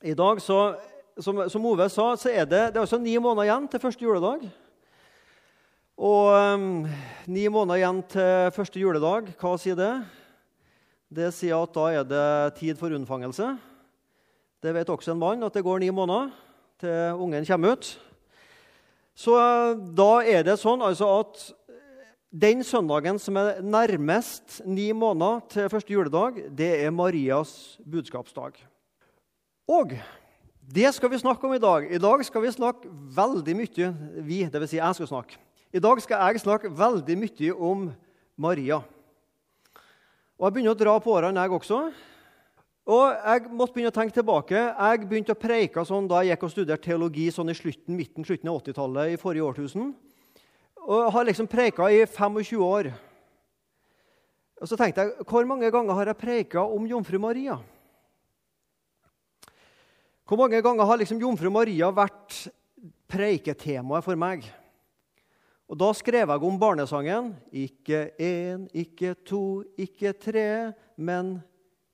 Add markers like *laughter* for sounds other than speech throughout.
I dag, så, som, som, Ove sa, så er det, det er altså ni måneder igjen til første juledag. Og um, ni måneder igjen til første juledag, hva sier det? Det sier at da er det tid for unnfangelse. Det vet også en mann, at det går ni måneder til ungen kommer ut. Så uh, da er det sånn altså at den søndagen som er nærmest ni måneder til første juledag, det er Marias budskapsdag. Og det skal vi snakke om i dag. I dag skal vi snakke veldig mye Vi, dvs. Si jeg skal snakke. I dag skal jeg snakke veldig mye om Maria. Og Jeg begynner å dra på årene, jeg også. Og Jeg måtte begynne å tenke tilbake. Jeg begynte å preike sånn da jeg gikk og studerte teologi sånn i slutten, midten slutten av 80-tallet i forrige årtusen. Og jeg har liksom preika i 25 år. Og så tenkte jeg hvor mange ganger har jeg preika om jomfru Maria? Hvor mange ganger har liksom jomfru Maria vært preiketemaet for meg? Og Da skrev jeg om barnesangen. Ikke én, ikke to, ikke tre, men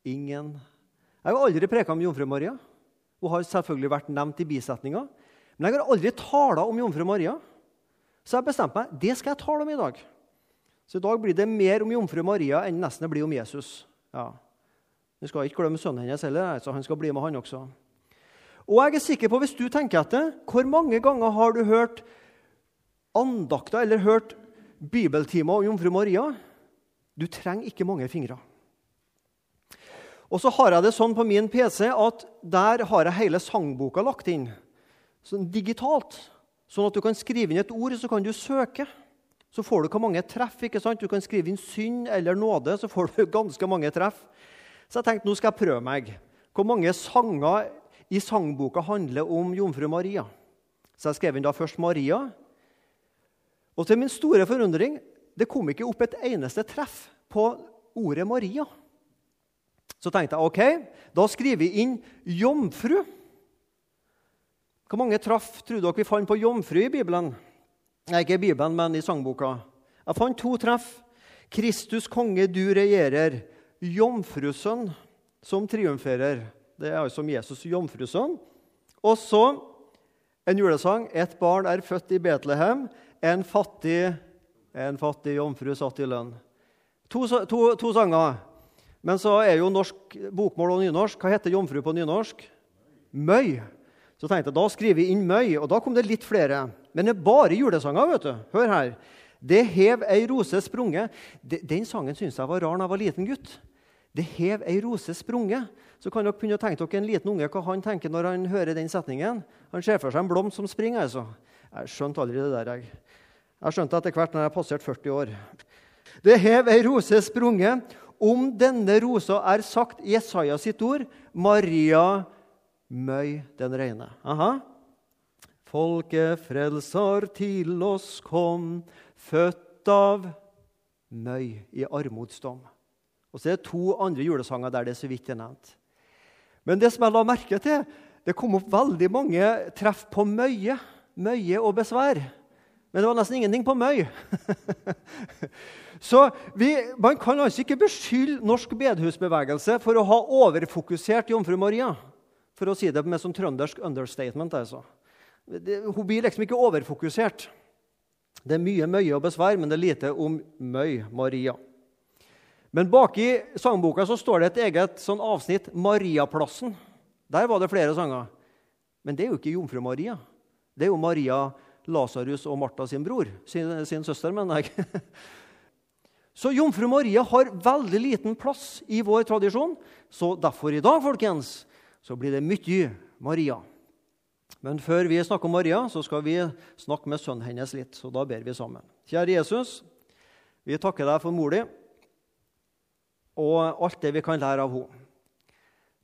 ingen. Jeg har aldri preka om jomfru Maria. Hun har selvfølgelig vært nevnt i bisetninga. Men jeg har aldri tala om jomfru Maria. Så jeg bestemte meg det skal jeg tale om i dag. Så i dag blir det mer om jomfru Maria enn nesten det blir om Jesus. Ja. Vi skal ikke glemme sønnen hennes heller, så han skal bli med, han også. Og jeg er sikker på, hvis du tenker etter, hvor mange ganger har du hørt andakter eller hørt bibeltimer om jomfru Maria? Du trenger ikke mange fingre. Og så har jeg det sånn på min PC at der har jeg hele sangboka lagt inn. Sånn digitalt. Sånn at du kan skrive inn et ord, så kan du søke. Så får du hvor mange treff. ikke sant? Du kan skrive inn synd eller nåde, så får du *laughs* ganske mange treff. Så jeg tenkte nå skal jeg prøve meg. Hvor mange sanger i sangboka handler om jomfru Maria? Så jeg skrev inn da først Maria. Og til min store forundring det kom ikke opp et eneste treff på ordet Maria. Så tenkte jeg ok, da skriver vi inn jomfru. Hvor mange traff tror dere vi fant på jomfru i Bibelen? Nei, ikke i Bibelen, men i sangboka. Jeg fant to treff. Kristus konge, du regjerer. Jomfrusønn som triumferer. Det er altså om Jesus jomfrusønn. Og så en julesang. Et barn er født i Betlehem. En fattig, en fattig jomfru satt i lønn. To, to, to sanger. Men så er jo norsk bokmål og nynorsk. Hva heter jomfru på nynorsk? Møy. Så tenkte jeg, Da skriver vi inn Møy, og da kom det litt flere. Men det er bare julesanger. vet du. Hør her. Det hev ei rose sprunget. Den sangen syns jeg var rar da jeg var liten gutt. Det hev ei rose sprunget. Så kan dere begynne å tenke dere en liten unge hva han tenker når han hører den setningen. Han ser for seg en blomst som springer. altså. Jeg skjønte aldri det der. Jeg, jeg skjønte etter hvert når jeg passerte 40 år. Det hev ei rose sprunget. Om denne rosa er sagt Jesaja sitt ord, Maria Møy den reine. Aha. Folkefrelser til oss kom, født av Møy i armodsdom. Og så er det to andre julesanger der det er så vidt er nevnt. Men det som jeg la merke til, det kom opp veldig mange treff på møye, møye og besvær. Men det var nesten ingenting på møy. *laughs* så vi, Man kan altså ikke beskylde norsk bedehusbevegelse for å ha overfokusert Jomfru Maria. For å si det med som trøndersk understatement. Altså. Det, hun blir liksom ikke overfokusert. Det er mye møye og besvær, men det er lite om møy, Maria. Men baki sangboka så står det et eget sånn avsnitt, Mariaplassen. Der var det flere sanger. Men det er jo ikke jomfru Maria. Det er jo Maria, Lasarus og Martha sin bror. Sin, sin søster, mener jeg. *laughs* Så jomfru Maria har veldig liten plass i vår tradisjon. Så derfor i dag, folkens, så blir det mye Maria. Men før vi snakker om Maria, så skal vi snakke med sønnen hennes litt. Så da ber vi sammen. Kjære Jesus, vi takker deg for mor di og alt det vi kan lære av henne.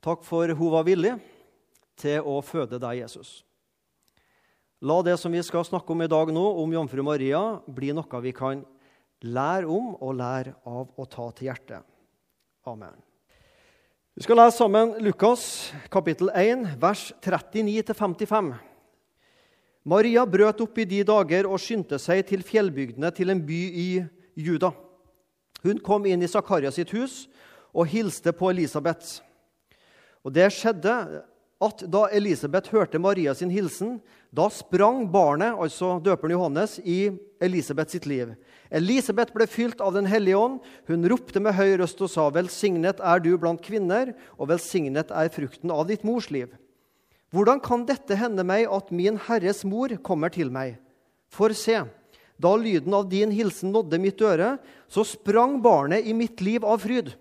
Takk for hun var villig til å føde deg, Jesus. La det som vi skal snakke om i dag nå, om jomfru Maria, bli noe vi kan lære om og lære av å ta til hjertet. Amen. Vi skal lese sammen Lukas kapittel 1, vers 39-55. Maria brøt opp i de dager og skyndte seg til fjellbygdene til en by i Juda. Hun kom inn i Zakaria sitt hus og hilste på Elisabeth. Og Det skjedde at da Elisabeth hørte Maria sin hilsen, da sprang barnet, altså døperen Johannes, i Elisabeth sitt liv. Elisabeth ble fylt av Den hellige ånd. Hun ropte med høy røst og sa, 'Velsignet er du blant kvinner, og velsignet er frukten av ditt mors liv.' Hvordan kan dette hende meg at min Herres mor kommer til meg? For se, da lyden av din hilsen nådde mitt øre, så sprang barnet i mitt liv av fryd.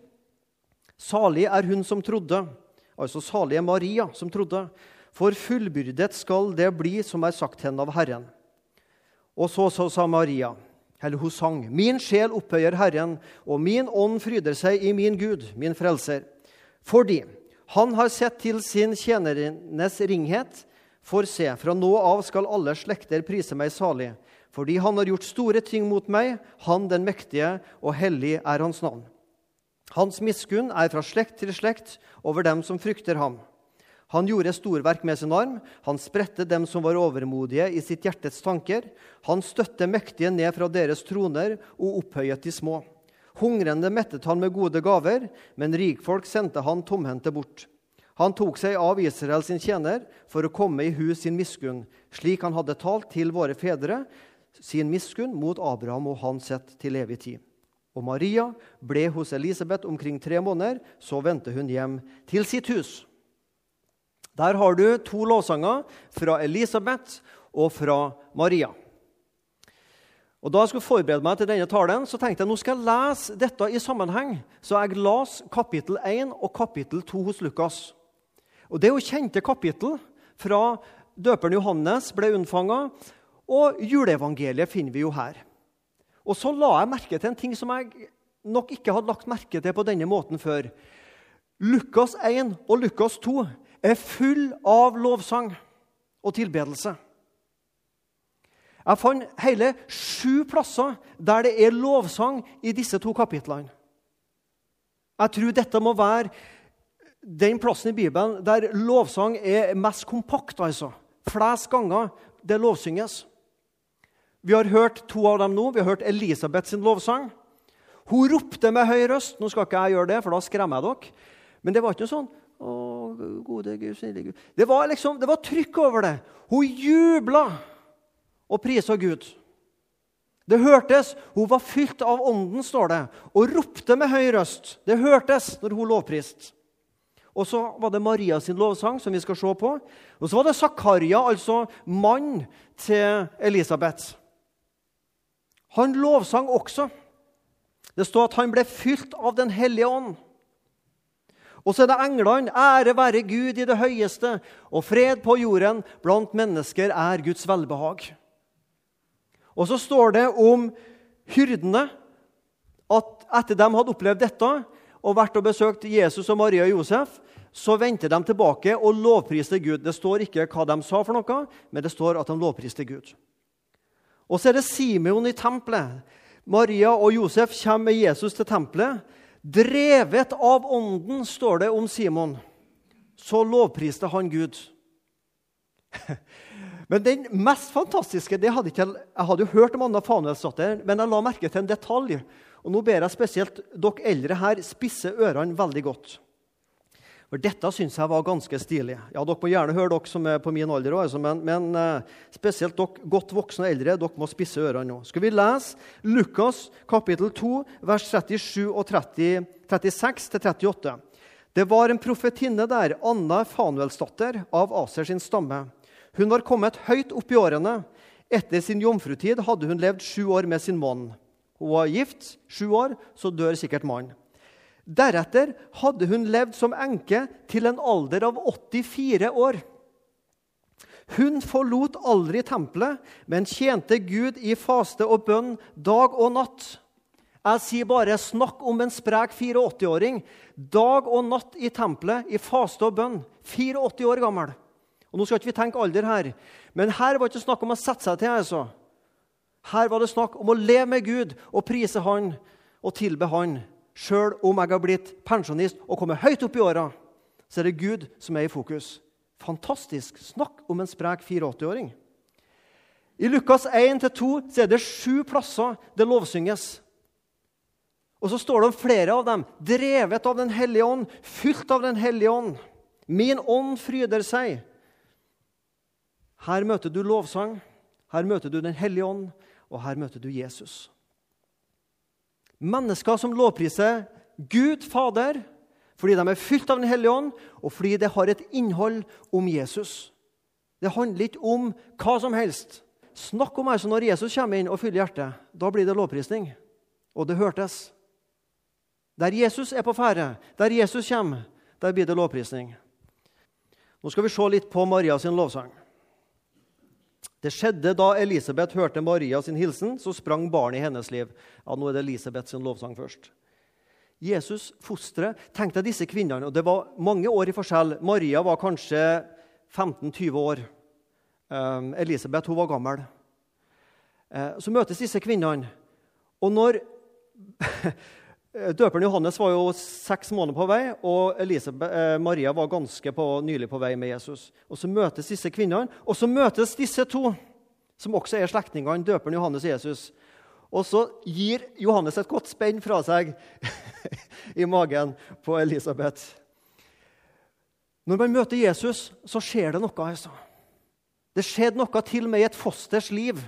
Salig er hun som trodde, altså salig er Maria som trodde, for fullbyrdet skal det bli som er sagt henne av Herren. Og så, så sa Maria, eller hun sang, min sjel opphøyer Herren, og min ånd fryder seg i min Gud, min frelser. Fordi han har sett til sin tjenernes ringhet. For se, fra nå av skal alle slekter prise meg salig, fordi han har gjort store ting mot meg, han den mektige, og hellig er hans navn. Hans miskunn er fra slekt til slekt over dem som frykter ham. Han gjorde storverk med sin arm. Han spredte dem som var overmodige i sitt hjertets tanker. Han støtte mektige ned fra deres troner og opphøyet de små. Hungrende mettet han med gode gaver, men rikfolk sendte han tomhendte bort. Han tok seg av Israel sin tjener for å komme i hus sin miskunn, slik han hadde talt til våre fedre, sin miskunn mot Abraham og hans sett til evig tid. Og Maria ble hos Elisabeth omkring tre måneder, så vendte hun hjem til sitt hus. Der har du to lovsanger fra Elisabeth og fra Maria. Og Da jeg skulle forberede meg til denne talen, så tenkte jeg nå skal jeg lese dette i sammenheng. Så jeg las kapittel 1 og kapittel 2 hos Lukas. Og Det er jo kjente kapittel fra døperen Johannes ble unnfanga, og juleevangeliet finner vi jo her. Og så la jeg merke til en ting som jeg nok ikke hadde lagt merke til på denne måten før. Lukas 1 og Lukas 2 er full av lovsang og tilbedelse. Jeg fant hele sju plasser der det er lovsang i disse to kapitlene. Jeg tror dette må være den plassen i Bibelen der lovsang er mest kompakt. altså. Flest ganger det lovsynges. Vi har hørt to av dem nå. Vi har hørt Elisabeth sin lovsang. Hun ropte med høy røst. Nå skal ikke jeg gjøre det, for da skremmer jeg dere. Men det var ikke noe sånn å, gode Gud, snille Gud. Det var liksom, det var trykk over det. Hun jubla og prisa Gud. Det hørtes. Hun var fylt av Ånden, står det, og ropte med høy røst. Det hørtes når hun lovpriste. Og så var det Maria sin lovsang, som vi skal se på. Og så var det Zakaria, altså mann til Elisabeth. Han lovsang også. Det står at han ble fylt av Den hellige ånd. Og så er det englene. Ære være Gud i det høyeste, og fred på jorden blant mennesker er Guds velbehag. Og så står det om hyrdene at etter de hadde opplevd dette og vært og besøkt Jesus og Maria og Josef, så vendte de tilbake og lovpriste Gud. Det står ikke hva de sa, for noe, men det står at de lovpriste Gud. Og så er det Simeon i tempelet. Maria og Josef kommer med Jesus til tempelet. Drevet av Ånden, står det om Simon. Så lovpriste han Gud. *laughs* Men den mest fantastiske det hadde ikke, Jeg hadde jo hørt om Anna Fanuelsdatter, men jeg la merke til en detalj. Og Nå ber jeg spesielt dere eldre her spisse ørene veldig godt. For dette syns jeg var ganske stilig. Ja, Dere må gjerne høre dere som er på min alder også, men, men uh, spesielt dere godt voksne og eldre dere må spisse ørene nå. Skal vi lese Lukas kapittel 2, vers 37 og 30, 36-38. Det var en profetinne der, Anna Fanuelsdatter av Aser sin stamme. Hun var kommet høyt opp i årene. Etter sin jomfrutid hadde hun levd sju år med sin mann. Hun var gift sju år, så dør sikkert mannen. Deretter hadde hun levd som enke til en alder av 84 år. Hun forlot aldri tempelet, men tjente Gud i faste og bønn dag og natt. Jeg sier bare snakk om en sprek 84-åring. Dag og natt i tempelet i faste og bønn. 84 år gammel. Og Nå skal ikke vi tenke alder her, men her var det ikke snakk om å sette seg til. altså. Her var det snakk om å leve med Gud og prise Han og tilbe Han Sjøl om jeg har blitt pensjonist og kommet høyt opp i åra, så er det Gud som er i fokus. Fantastisk. Snakk om en sprek 84-åring. I Lukas 1-2 er det sju plasser det lovsynges. Og så står det om flere av dem. Drevet av Den hellige ånd, fylt av Den hellige ånd. Min ånd fryder seg. Her møter du lovsang, her møter du Den hellige ånd, og her møter du Jesus. Mennesker som lovpriser Gud Fader fordi de er fylt av Den hellige ånd, og fordi det har et innhold om Jesus. Det handler ikke om hva som helst. Snakk om altså når Jesus kommer inn og fyller hjertet. Da blir det lovprisning. Og det hørtes. Der Jesus er på ferde, der Jesus kommer, der blir det lovprisning. Nå skal vi se litt på Maria sin lovsang. Det skjedde da Elisabeth hørte Maria sin hilsen, så sprang barnet i hennes liv. Ja, Nå er det Elisabeth sin lovsang først. Jesus, fosteret Tenk deg disse kvinnene. og Det var mange år i forskjell. Maria var kanskje 15-20 år. Um, Elisabeth hun var gammel. Uh, så møtes disse kvinnene. Og når Døperen Johannes var jo seks måneder på vei, og Elisabeth, eh, Maria var ganske på, nylig på vei med Jesus. Og Så møtes disse kvinnene, og så møtes disse to, som også er slektningene, døperen Johannes og Jesus. Og så gir Johannes et godt spenn fra seg *laughs* i magen på Elisabeth. Når man møter Jesus, så skjer det noe. altså. Det skjedde noe til og med i et fosters liv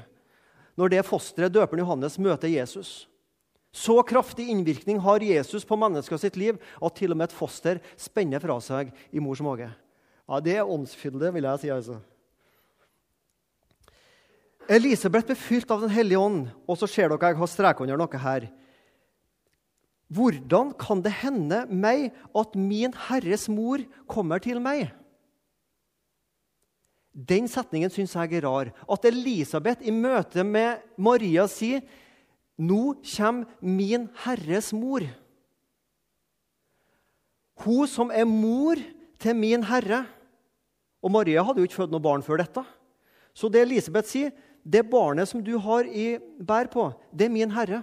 når det fosteret, døperen Johannes, møter Jesus. Så kraftig innvirkning har Jesus på mennesker sitt liv at til og med et foster spenner fra seg i mors mage. Ja, Det er åndsfylde, vil jeg si. altså. Elisabeth ble fylt av Den hellige ånd, og så ser dere jeg har strek under noe her. Hvordan kan det hende meg at min Herres mor kommer til meg? Den setningen syns jeg er rar. At Elisabeth i møte med Maria sier nå kommer min Herres mor. Hun som er mor til min Herre. Og Maria hadde jo ikke født noe barn før dette. Så det Elisabeth sier, det barnet som du har i bær på, det er min Herre.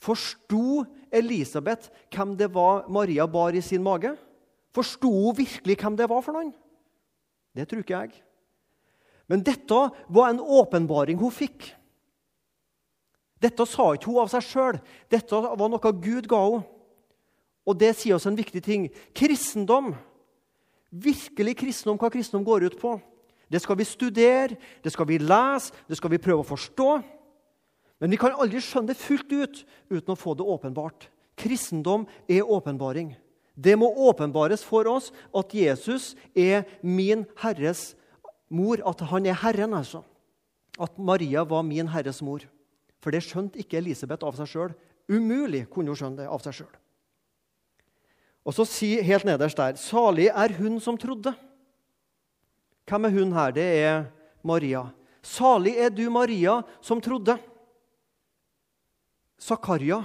Forsto Elisabeth hvem det var Maria bar i sin mage? Forsto hun virkelig hvem det var for noen? Det tror ikke jeg. Men dette var en åpenbaring hun fikk. Dette sa ikke hun av seg sjøl. Dette var noe Gud ga henne. Og det sier oss en viktig ting. Kristendom, virkelig kristendom, hva kristendom går ut på, det skal vi studere, det skal vi lese, det skal vi prøve å forstå. Men vi kan aldri skjønne det fullt ut uten å få det åpenbart. Kristendom er åpenbaring. Det må åpenbares for oss at Jesus er min Herres mor, at han er Herren, altså. At Maria var min Herres mor. For det skjønte ikke Elisabeth av seg sjøl. Umulig kunne hun skjønne det av seg sjøl. Og så sier helt nederst der Salig er hun som trodde. Hvem er hun her? Det er Maria. Salig er du, Maria, som trodde. Zakaria,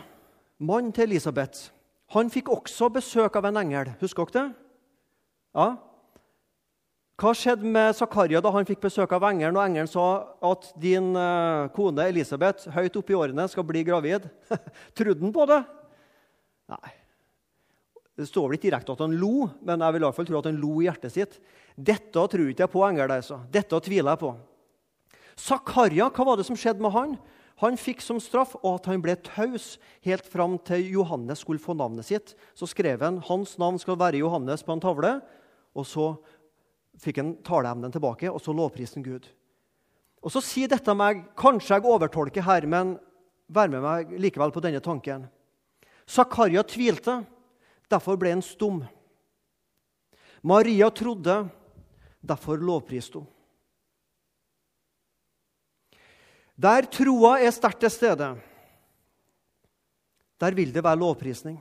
mannen til Elisabeth, han fikk også besøk av en engel. Husker dere det? Ja, hva skjedde med Zakaria da han fikk besøk av engelen, og engelen sa at din uh, kone Elisabeth høyt oppe i årene skal bli gravid? *laughs* Trodde han på det? Nei. Det står vel ikke direkte at han lo, men jeg vil i hvert fall tro at han lo i hjertet sitt. Dette tror ikke jeg på, engel. Altså. Dette tviler jeg på. Zakaria, hva var det som skjedde med han? Han fikk som straff at han ble taus helt fram til Johannes skulle få navnet sitt. Så skrev han hans navn skal være Johannes på en tavle. Og så fikk han taleevnen tilbake, og så lovprisen Gud. Og Så sier dette meg Kanskje jeg overtolker her, men vær med meg likevel på denne tanken. Zakaria tvilte, derfor ble han stum. Maria trodde, derfor lovpriste hun. Der troa er sterkt til stede, der vil det være lovprisning.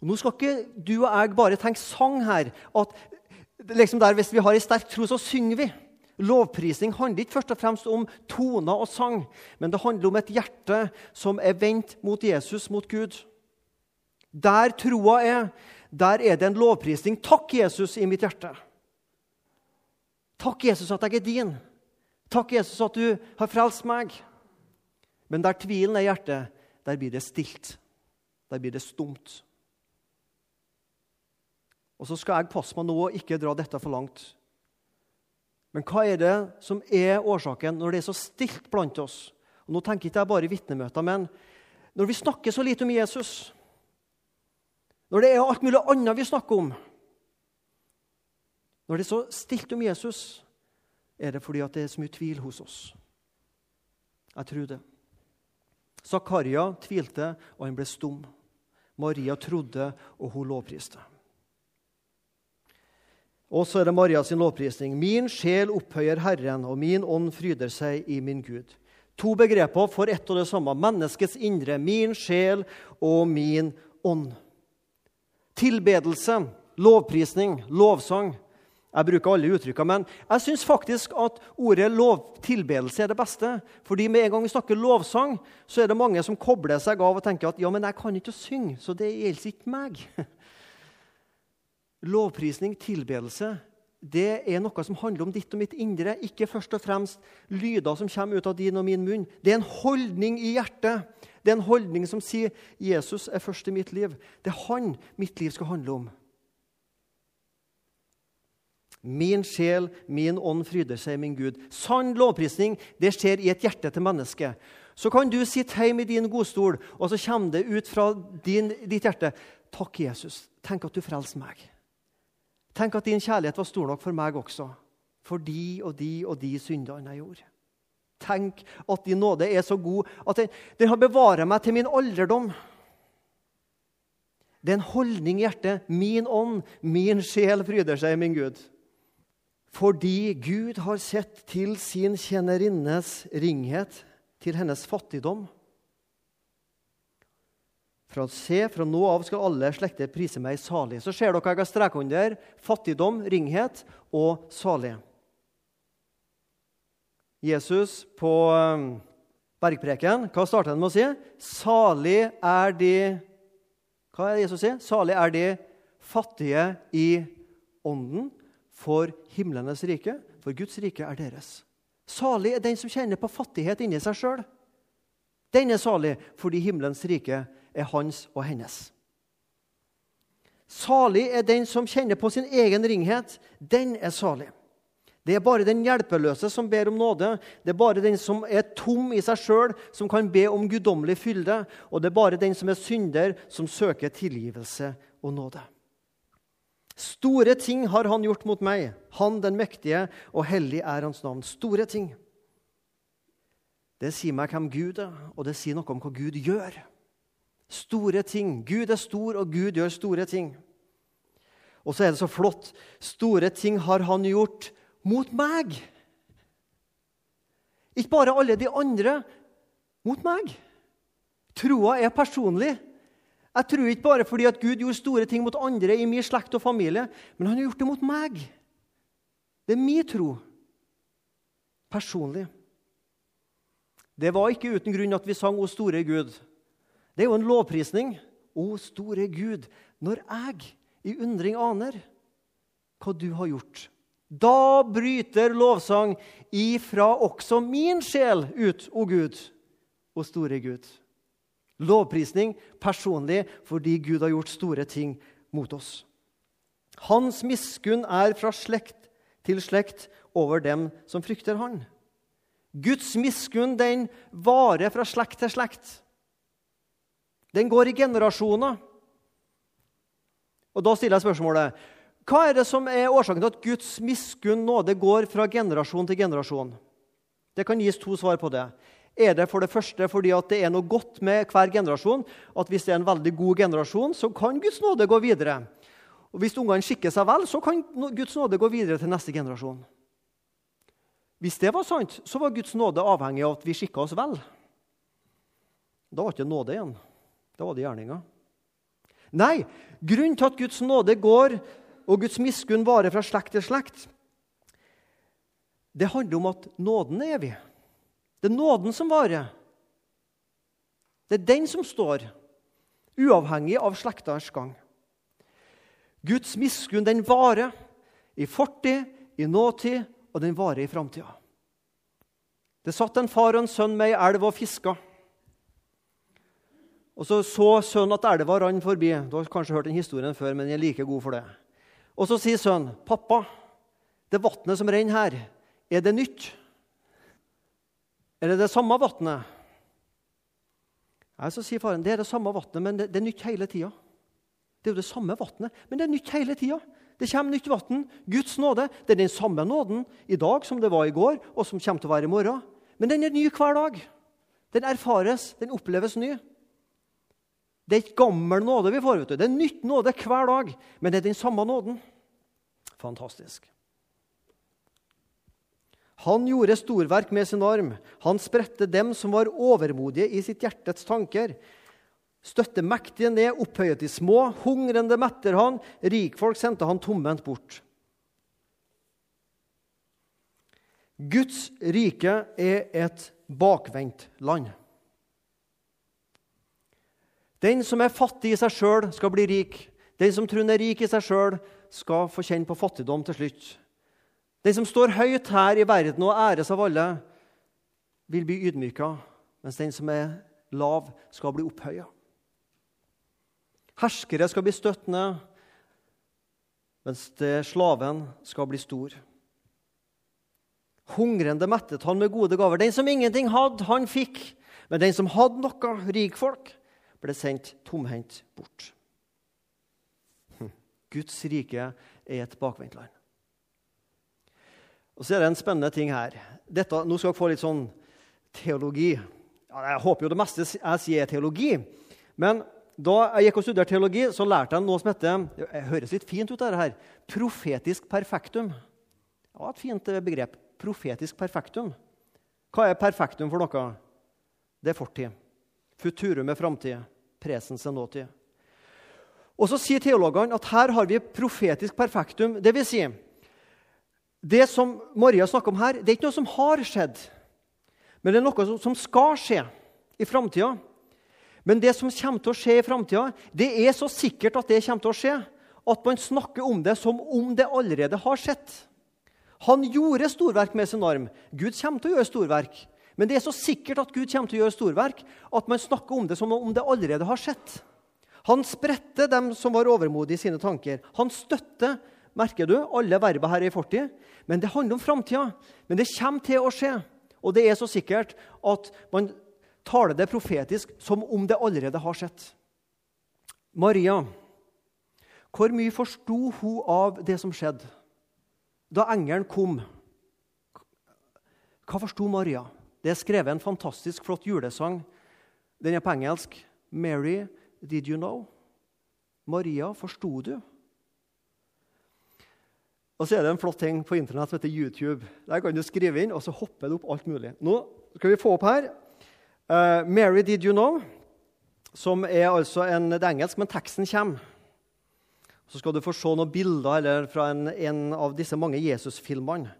Og Nå skal ikke du og jeg bare tenke sang her, at liksom der, Hvis vi har en sterk tro, så synger vi. Lovprisning handler ikke først og fremst om toner og sang, men det handler om et hjerte som er vendt mot Jesus, mot Gud. Der troa er, der er det en lovprisning. Takk, Jesus, i mitt hjerte. Takk, Jesus, at jeg er din. Takk, Jesus, at du har frelst meg. Men der tvilen er i hjertet, der blir det stilt. Der blir det stumt. Og så skal jeg passe meg nå og ikke dra dette for langt. Men hva er det som er årsaken når det er så stilt blant oss? Og Nå tenker ikke jeg bare vitnemøter, men når vi snakker så lite om Jesus når det er alt mulig annet vi snakker om Når det er så stilt om Jesus, er det fordi det er så mye tvil hos oss. Jeg tror det. Zakaria tvilte, og han ble stum. Maria trodde, og hun lovpriste. Og så er det Maria sin lovprisning. Min sjel opphøyer Herren, og min ånd fryder seg i min Gud. To begreper for ett og det samme. Menneskets indre, min sjel og min ånd. Tilbedelse, lovprisning, lovsang. Jeg bruker alle uttrykkene, men jeg syns faktisk at ordet lov, tilbedelse er det beste. Fordi med en gang vi snakker lovsang, så er det mange som kobler seg av og tenker at ja, men jeg kan ikke synge, så det gjelder ikke meg. *laughs* Lovprisning, tilbedelse, det er noe som handler om ditt og mitt indre. Ikke først og fremst lyder som kommer ut av din og min munn. Det er en holdning i hjertet. Det er en holdning som sier 'Jesus er først i mitt liv'. Det er han mitt liv skal handle om. Min sjel, min ånd fryder seg, min Gud. Sann lovprisning det skjer i et hjerte til mennesket. Så kan du sitte hjemme i din godstol, og så kommer det ut fra din, ditt hjerte 'Takk, Jesus. Tenk at du frelser meg.' Tenk at din kjærlighet var stor nok for meg også, for de og de og de syndene jeg gjorde. Tenk at din nåde er så god at den, den har bevaret meg til min alderdom. Det er en holdning i hjertet. Min ånd, min sjel fryder seg, min Gud. Fordi Gud har sett til sin tjenerinnes ringhet, til hennes fattigdom. Fra, se, fra nå av skal alle slekter prise meg salig. Så ser dere hva jeg har streka under fattigdom, ringhet og salig. Jesus på um, bergpreken, hva starter han med å si? Salig er de Hva er det Jesus sier? Salig er de fattige i ånden, for himlenes rike, for Guds rike er deres. Salig er den som kjenner på fattighet inni seg sjøl. Den er salig fordi himmelens rike er er hans og hennes. Salig er den som kjenner på sin egen ringhet. Den er salig. Det er bare den hjelpeløse som ber om nåde. Det er bare den som er tom i seg sjøl, som kan be om guddommelig fylde. Og det er bare den som er synder, som søker tilgivelse og nåde. Store ting har han gjort mot meg, han den mektige, og hellig er hans navn. Store ting. Det sier meg hvem Gud er, og det sier noe om hva Gud gjør. Store ting. Gud er stor, og Gud gjør store ting. Og så er det så flott. Store ting har han gjort mot meg. Ikke bare alle de andre. Mot meg. Troa er personlig. Jeg tror ikke bare fordi at Gud gjorde store ting mot andre i min slekt og familie, men han har gjort det mot meg. Det er min tro. Personlig. Det var ikke uten grunn at vi sang 'O store Gud'. Det er jo en lovprisning. Å, store Gud, når jeg i undring aner hva du har gjort. Da bryter lovsang ifra også min sjel ut, o Gud, o store Gud. Lovprisning personlig fordi Gud har gjort store ting mot oss. Hans miskunn er fra slekt til slekt over dem som frykter Han. Guds miskunn den varer fra slekt til slekt. Den går i generasjoner. Og Da stiller jeg spørsmålet hva er det som er årsaken til at Guds miskunn nåde går fra generasjon til generasjon? Det kan gis to svar på det. Er det for det første fordi det er noe godt med hver generasjon? At hvis det er en veldig god generasjon, så kan Guds nåde gå videre. Og Hvis ungene skikker seg vel, så kan Guds nåde gå videre til neste generasjon. Hvis det var sant, så var Guds nåde avhengig av at vi skikka oss vel. Da var det ikke nåde igjen. Da var det gjerninga. Nei, grunnen til at Guds nåde går, og Guds miskunn varer fra slekt til slekt, det handler om at nåden er evig. Det er nåden som varer. Det er den som står, uavhengig av slekters gang. Guds miskunn den varer i fortid, i nåtid, og den varer i framtida. Det satt en far og en sønn med ei elv og fiska. Og så så sønnen at elva rant forbi. Du har kanskje hørt den historien før, men den er like god for det. Og så sier sønnen, 'Pappa, det vannet som renner her, er det nytt?' 'Er det det samme vannet?' Nei, så sier faren, 'Det er det samme vannet, men det, det er nytt hele tida.' Det er jo det samme vannet, men det er nytt hele tida. Det kommer nytt vann. Guds nåde det er den samme nåden i dag som det var i går, og som kommer til å være i morgen. Men den er ny hver dag. Den erfares, den oppleves ny. Det er ikke gammel nåde vi får. vet du. Det er nytt nåde hver dag, men det er den samme nåden. Fantastisk. Han gjorde storverk med sin arm. Han spredte dem som var overmodige i sitt hjertets tanker. Støtte mektige ned, opphøyet de små. Hungrende metter han. Rikfolk sendte han tomhendt bort. Guds rike er et bakvendt land. Den som er fattig i seg sjøl, skal bli rik. Den som tror er rik i seg sjøl, skal få kjenne på fattigdom til slutt. Den som står høyt her i verden og æres av alle, vil bli ydmyka, mens den som er lav, skal bli opphøya. Herskere skal bli støttende, mens slaven skal bli stor. Hungrende mettet han med gode gaver. Den som ingenting hadde, han fikk. Men den som hadde noe, rikfolk, ble sendt tomhendt bort. Hm. Guds rike er et bakvendtland. Og så er det en spennende ting her. Dette, nå skal dere få litt sånn teologi. Ja, jeg håper jo det meste jeg sier, er teologi. Men da jeg gikk og studerte teologi, så lærte jeg noe som heter det høres litt fint ut, dette her, profetisk perfektum. Var et fint begrep. Profetisk perfektum. Hva er perfektum for noe? Det er fortid. Futurum er framtid presens nåtid. Og så sier teologene at her har vi profetisk perfektum. Det vil si, det som Maria snakker om her, det er ikke noe som har skjedd, men det er noe som skal skje i framtida. Men det som kommer til å skje i framtida, det er så sikkert at det kommer til å skje, at man snakker om det som om det allerede har skjedd. Han gjorde storverk med sin arm. Gud kommer til å gjøre storverk. Men det er så sikkert at Gud kommer til å gjøre storverk, at man snakker om det som om det allerede har skjedd. Han spredte dem som var overmodige i sine tanker. Han støtter merker du, alle verbene her i fortid. Men det handler om framtida. Men det kommer til å skje. Og det er så sikkert at man taler det profetisk som om det allerede har skjedd. Maria, hvor mye forsto hun av det som skjedde da engelen kom? Hva forsto Maria? Det er skrevet en fantastisk flott julesang. Den er på engelsk. 'Mary, did you know?' Maria, forsto du? Og så er det en flott ting på internett som heter YouTube. Der kan du skrive inn, og så hopper det opp alt mulig. Nå skal vi få opp her uh, 'Mary, did you know?' Som er altså en, det er engelsk, men teksten kommer. Så skal du få se noen bilder eller fra en, en av disse mange Jesus-filmene.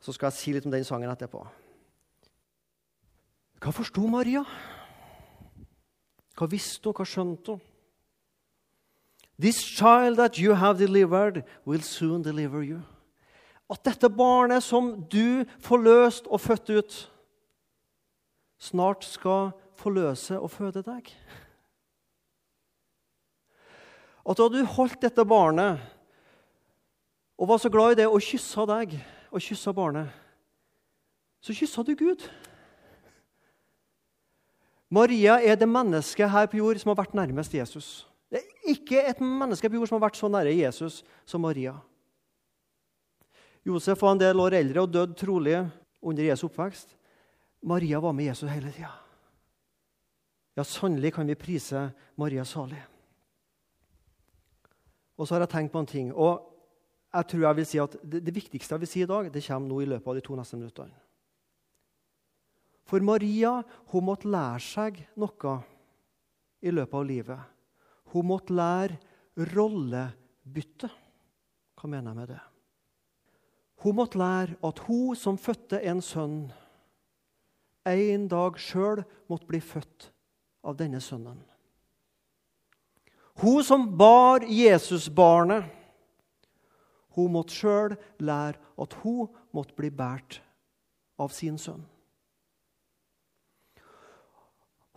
Så skal jeg si litt om den sangen etterpå. Hva forsto Maria? Hva visste hun? Hva skjønte hun? This child that you have delivered, will soon deliver you. At dette barnet som du forløst og født ut, snart skal forløse og føde deg. At da du holdt dette barnet og var så glad i det og kyssa deg og kyssa barnet, så kyssa du Gud. Maria er det mennesket her på jord som har vært nærmest Jesus. Det er ikke et menneske på jord som har vært så nære Jesus som Maria. Josef var en del år eldre og døde trolig under Jesu oppvekst. Maria var med Jesus hele tida. Ja, sannelig kan vi prise Maria salig. Og så har jeg tenkt på en ting. og jeg tror jeg vil si at det, viktigste jeg vil si i dag, det kommer nå i løpet av de to neste minuttene. For Maria hun måtte lære seg noe i løpet av livet. Hun måtte lære rollebytte. Hva mener jeg med det? Hun måtte lære at hun som fødte en sønn, en dag sjøl måtte bli født av denne sønnen. Hun som bar Jesusbarnet, hun måtte sjøl lære at hun måtte bli båret av sin sønn.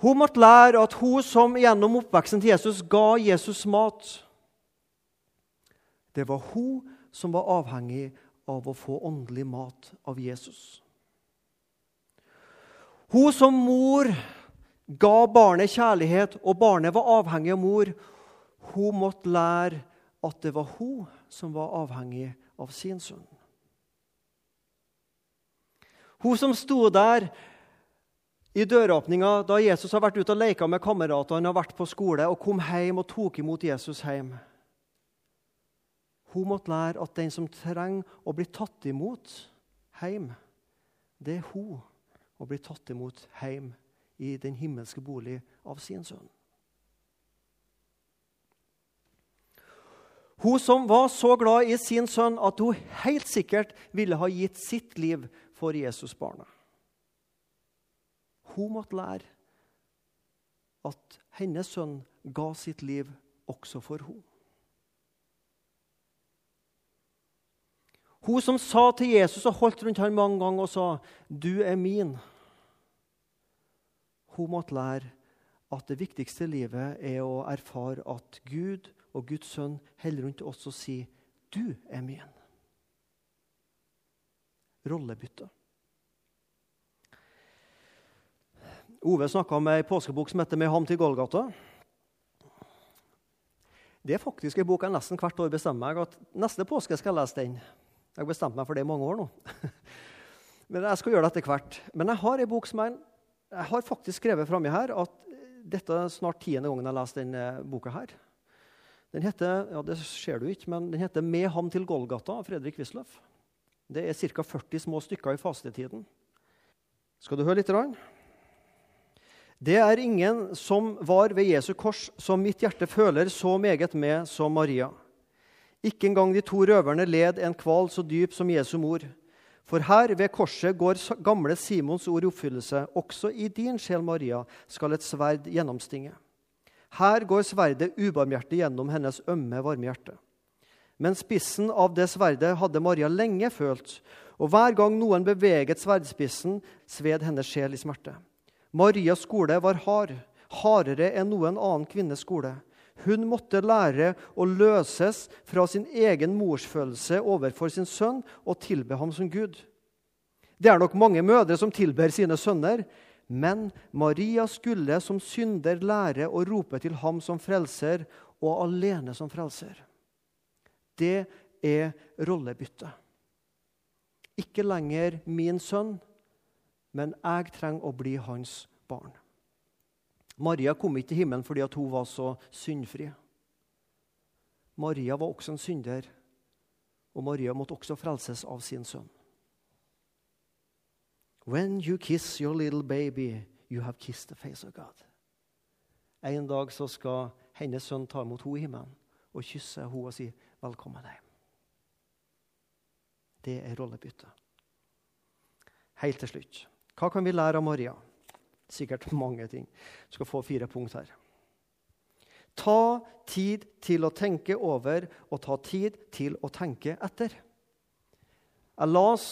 Hun måtte lære at hun som gjennom oppveksten til Jesus ga Jesus mat Det var hun som var avhengig av å få åndelig mat av Jesus. Hun som mor ga barnet kjærlighet, og barnet var avhengig av mor. Hun måtte lære at det var hun som var avhengig av sin sønn. Hun som sto der i døråpninga da Jesus har vært ute og leka med kameratene og vært på skole, og kom hjem og tok imot Jesus hjem. Hun måtte lære at den som trenger å bli tatt imot hjem, det er hun å bli tatt imot hjem i den himmelske bolig av sin sønn. Hun som var så glad i sin sønn at hun helt sikkert ville ha gitt sitt liv for Jesusbarnet. Hun måtte lære at hennes sønn ga sitt liv også for henne. Hun som sa til Jesus og holdt rundt ham mange ganger og sa, 'Du er min'. Hun måtte lære at det viktigste i livet er å erfare at Gud og Guds sønn holder rundt oss og sier, 'Du er min'. Rollebytte. Ove snakka om ei påskebok som heter 'Med ham til Golgata'. Det er faktisk en bok jeg nesten hvert år bestemmer meg at neste påske skal jeg lese den. Jeg har bestemt meg for det i mange år nå. *laughs* Men jeg skal gjøre det etter hvert. Men jeg har en bok som jeg, jeg har faktisk skrevet framme her at dette er snart tiende gangen jeg leser denne boka. her. Den heter ja det ser du ikke, men den heter 'Med ham til Golgata' av Fredrik Wisløff. Det er ca. 40 små stykker i fastetiden. Skal du høre litt? Det er ingen som var ved Jesu kors, som mitt hjerte føler så meget med som Maria. Ikke engang de to røverne led en kval så dyp som Jesu mor. For her ved korset går gamle Simons ord i oppfyllelse. Også i din sjel, Maria, skal et sverd gjennomstinge. Her går sverdet ubarmhjertig gjennom hennes ømme, varme hjerte. Men spissen av det sverdet hadde Maria lenge følt, og hver gang noen beveget sverdspissen, sved hennes sjel i smerte. Marias skole var hard, hardere enn noen annen kvinnes skole. Hun måtte lære å løses fra sin egen morsfølelse overfor sin sønn og tilbe ham som Gud. Det er nok mange mødre som tilber sine sønner, men Maria skulle som synder lære å rope til ham som frelser, og alene som frelser. Det er rollebytte. Ikke lenger min sønn, men jeg trenger å bli hans barn. Maria kom ikke til himmelen fordi hun var så syndfri. Maria var også en synder, og Maria måtte også frelses av sin sønn. When you kiss your little baby, you have kissed the face of God. En dag så skal hennes sønn ta imot henne i himmelen og kysse henne og si 'velkommen hjem'. Det er rollebytte. Helt til slutt. Hva kan vi lære av Maria? Sikkert mange ting. Du skal få fire punkt her. Ta tid til å tenke over og ta tid til å tenke etter. Jeg las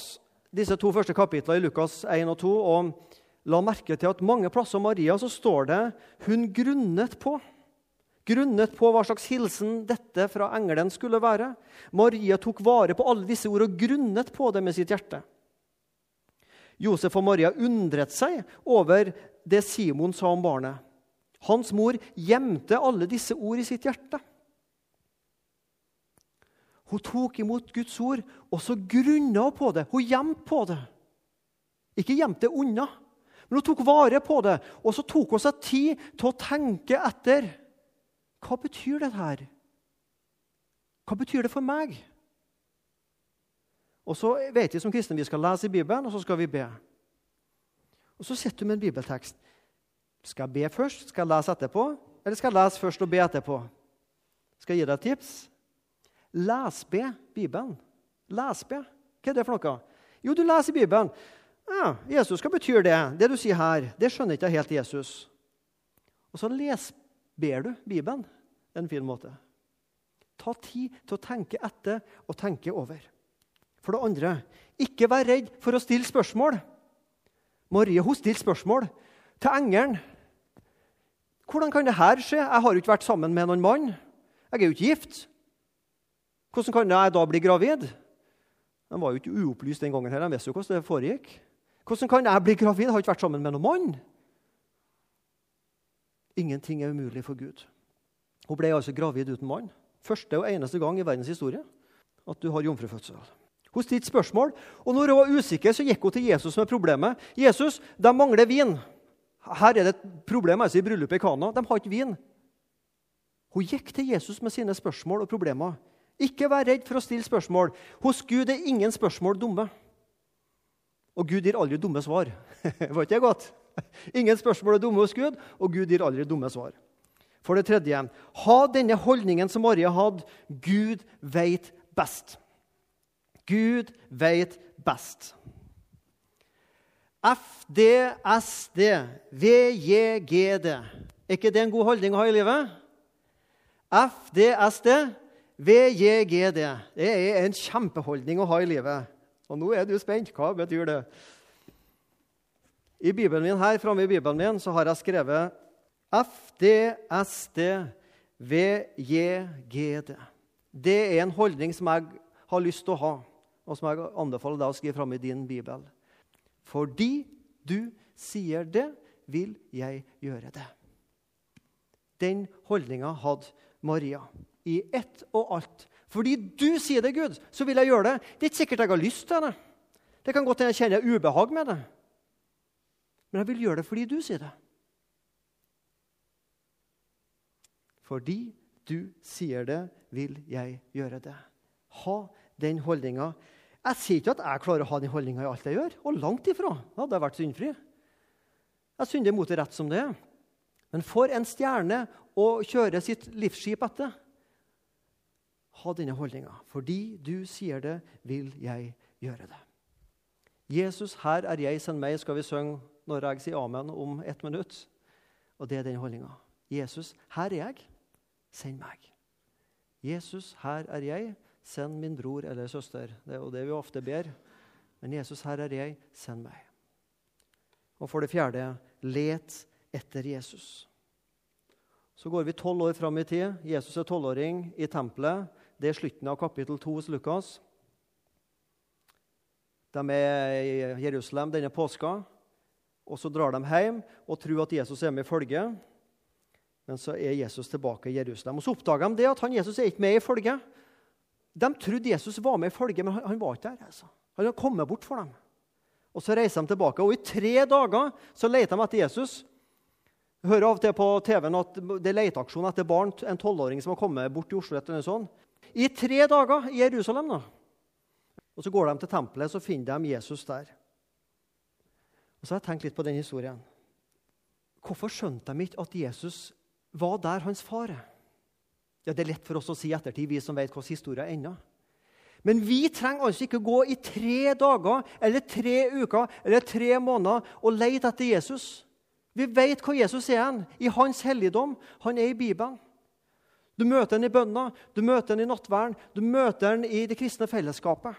disse to første kapitlene i Lukas 1 og 2 og la merke til at mange plasser av Maria så står det 'hun grunnet på'. Grunnet på hva slags hilsen dette fra engelen skulle være. Maria tok vare på alle disse ord og grunnet på det med sitt hjerte. Josef og Maria undret seg over det Simon sa om barnet. Hans mor gjemte alle disse ord i sitt hjerte. Hun tok imot Guds ord, og så grunna hun på det. Hun gjemte på det. Ikke gjemte det unna, men hun tok vare på det. Og så tok hun seg tid til å tenke etter. Hva betyr dette her? Hva betyr det for meg? Og så vet vi som kristne vi skal lese i Bibelen, og så skal vi be. Og Så sitter du med en bibeltekst. Skal jeg be først? Skal jeg lese etterpå? Eller skal jeg lese først og be etterpå? Skal jeg gi deg et tips? Lesbe Bibelen. Lesbe. Hva er det for noe? Jo, du leser Bibelen. Ja, Jesus, hva betyr det? Det du sier her, det skjønner ikke helt Jesus. Og så lesber du Bibelen. En fin måte. Ta tid til å tenke etter og tenke over. For det andre, ikke vær redd for å stille spørsmål. Marie hun stilte spørsmål til engelen. Hvordan kan det her skje? Jeg har jo ikke vært sammen med noen mann. Jeg er jo ikke gift. Hvordan kan jeg da bli gravid? De var jo ikke uopplyst den gangen. her. De visste jo hvordan det foregikk. Hvordan kan jeg bli gravid? Jeg har ikke vært sammen med noen mann. Ingenting er umulig for Gud. Hun ble altså gravid uten mann. Første og eneste gang i verdens historie at du har jomfrufødsel. Hun stilte spørsmål, og når hun var usikker, så gikk hun til Jesus med problemet. 'Jesus, de mangler vin.' Her er det et problem altså, i bryllupet i Kana. De har ikke vin. Hun gikk til Jesus med sine spørsmål og problemer. Ikke vær redd for å stille spørsmål. Hos Gud er ingen spørsmål dumme. Og Gud gir aldri dumme svar. *laughs* Var ikke det godt? Ingen spørsmål er dumme hos Gud, og Gud gir aldri dumme svar. For det tredje, ha denne holdningen som Maria hadde. Gud veit best. Gud veit best. FDSD, VJGD. Er ikke det en god holdning å ha i livet? FDSD, VJGD. Det er en kjempeholdning å ha i livet. Og nå er du spent. Hva betyr det? I Bibelen min her, framme i Bibelen min så har jeg skrevet FDSD VJGD. Det er en holdning som jeg har lyst til å ha, og som jeg anbefaler deg å skrive fram i din bibel. Fordi du sier det, vil jeg gjøre det. Den holdninga hadde Maria i ett og alt. Fordi du sier det, Gud, så vil jeg gjøre det. Det er ikke sikkert jeg har lyst til det. Det kan godt hende jeg kjenner ubehag med det. Men jeg vil gjøre det fordi du sier det. Fordi du sier det, vil jeg gjøre det. Ha den holdninga. Jeg sier ikke at jeg klarer å ha den holdninga i alt jeg gjør. Og langt ifra. Da hadde jeg vært syndfri. Jeg synder mot det rett som det er. Men for en stjerne å kjøre sitt livsskip etter Ha denne holdninga. Fordi du sier det, vil jeg gjøre det. Jesus, her er jeg, send meg, skal vi synge når jeg sier amen om ett minutt. Og det er den holdninga. Jesus, her er jeg. Send meg. Jesus, her er jeg. Send min bror eller søster. Det er jo det vi ofte ber. Men Jesus, her er jeg. Send meg. Og for det fjerde let etter Jesus. Så går vi tolv år fram i tid. Jesus er tolvåring i tempelet. Det er slutten av kapittel 2 hos Lukas. De er i Jerusalem denne påska. Og Så drar de hjem og tror at Jesus er med i følget. Men så er Jesus tilbake i Jerusalem. Og Så oppdager de det at han Jesus er ikke med i følget. De trodde Jesus var med i følget, men han var ikke der. Altså. Han hadde kommet bort for dem. Og Så reiser de tilbake. Og I tre dager så leter de etter Jesus. Jeg hører av og til på TV-en at det er leteaksjon etter barn, en tolvåring som har kommet bort til Oslo. eller sånn. I tre dager i Jerusalem. da. Og Så går de til tempelet, så finner de Jesus der. Og Så har jeg tenkt litt på den historien. Hvorfor skjønte de ikke at Jesus var der hans far er? Ja, Det er lett for oss å si ettertid, vi som vet hvordan historien ender. Men vi trenger altså ikke gå i tre dager eller tre uker eller tre måneder og lete etter Jesus. Vi vet hvor Jesus er han, i hans helligdom. Han er i Bibelen. Du møter ham i bønna, du møter ham i nattverden, du møter ham i det kristne fellesskapet.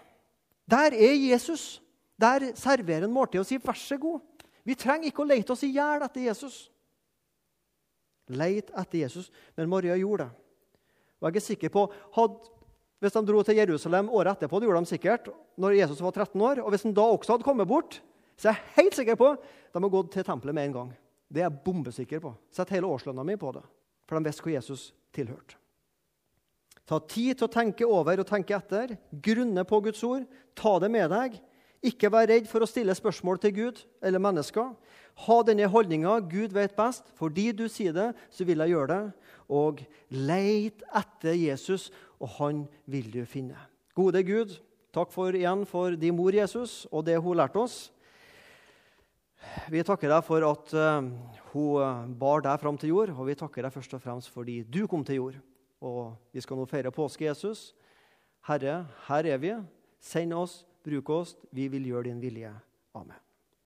Der er Jesus. Der serverer han måltid og sier 'vær så god'. Vi trenger ikke å lete oss i hjel etter Jesus. Leit etter Jesus. Men Maria gjorde det. Og jeg er sikker på, hadde, Hvis de dro til Jerusalem året etterpå, det gjorde de sikkert, når Jesus var 13 år, og hvis han da også hadde kommet bort, så er jeg helt sikker på de har gått til tempelet med en gang. Det er jeg bombesikker på. Sett hele årslønna mi på det. For de visste hvor Jesus tilhørte. Ta tid til å tenke over og tenke etter. Grunne på Guds ord. Ta det med deg. Ikke vær redd for å stille spørsmål til Gud eller mennesker. Ha denne holdninga 'Gud vet best'. Fordi du sier det, så vil jeg gjøre det. Og leit etter Jesus, og han vil du finne. Gode Gud, takk for igjen for din mor Jesus og det hun lærte oss. Vi takker deg for at uh, hun eh, bar deg fram til jord, og vi takker deg først og fremst fordi du kom til jord. Og vi skal nå feire påske, Jesus. Herre, her er vi. Send oss, bruk oss. Vi vil gjøre din vilje. Amen.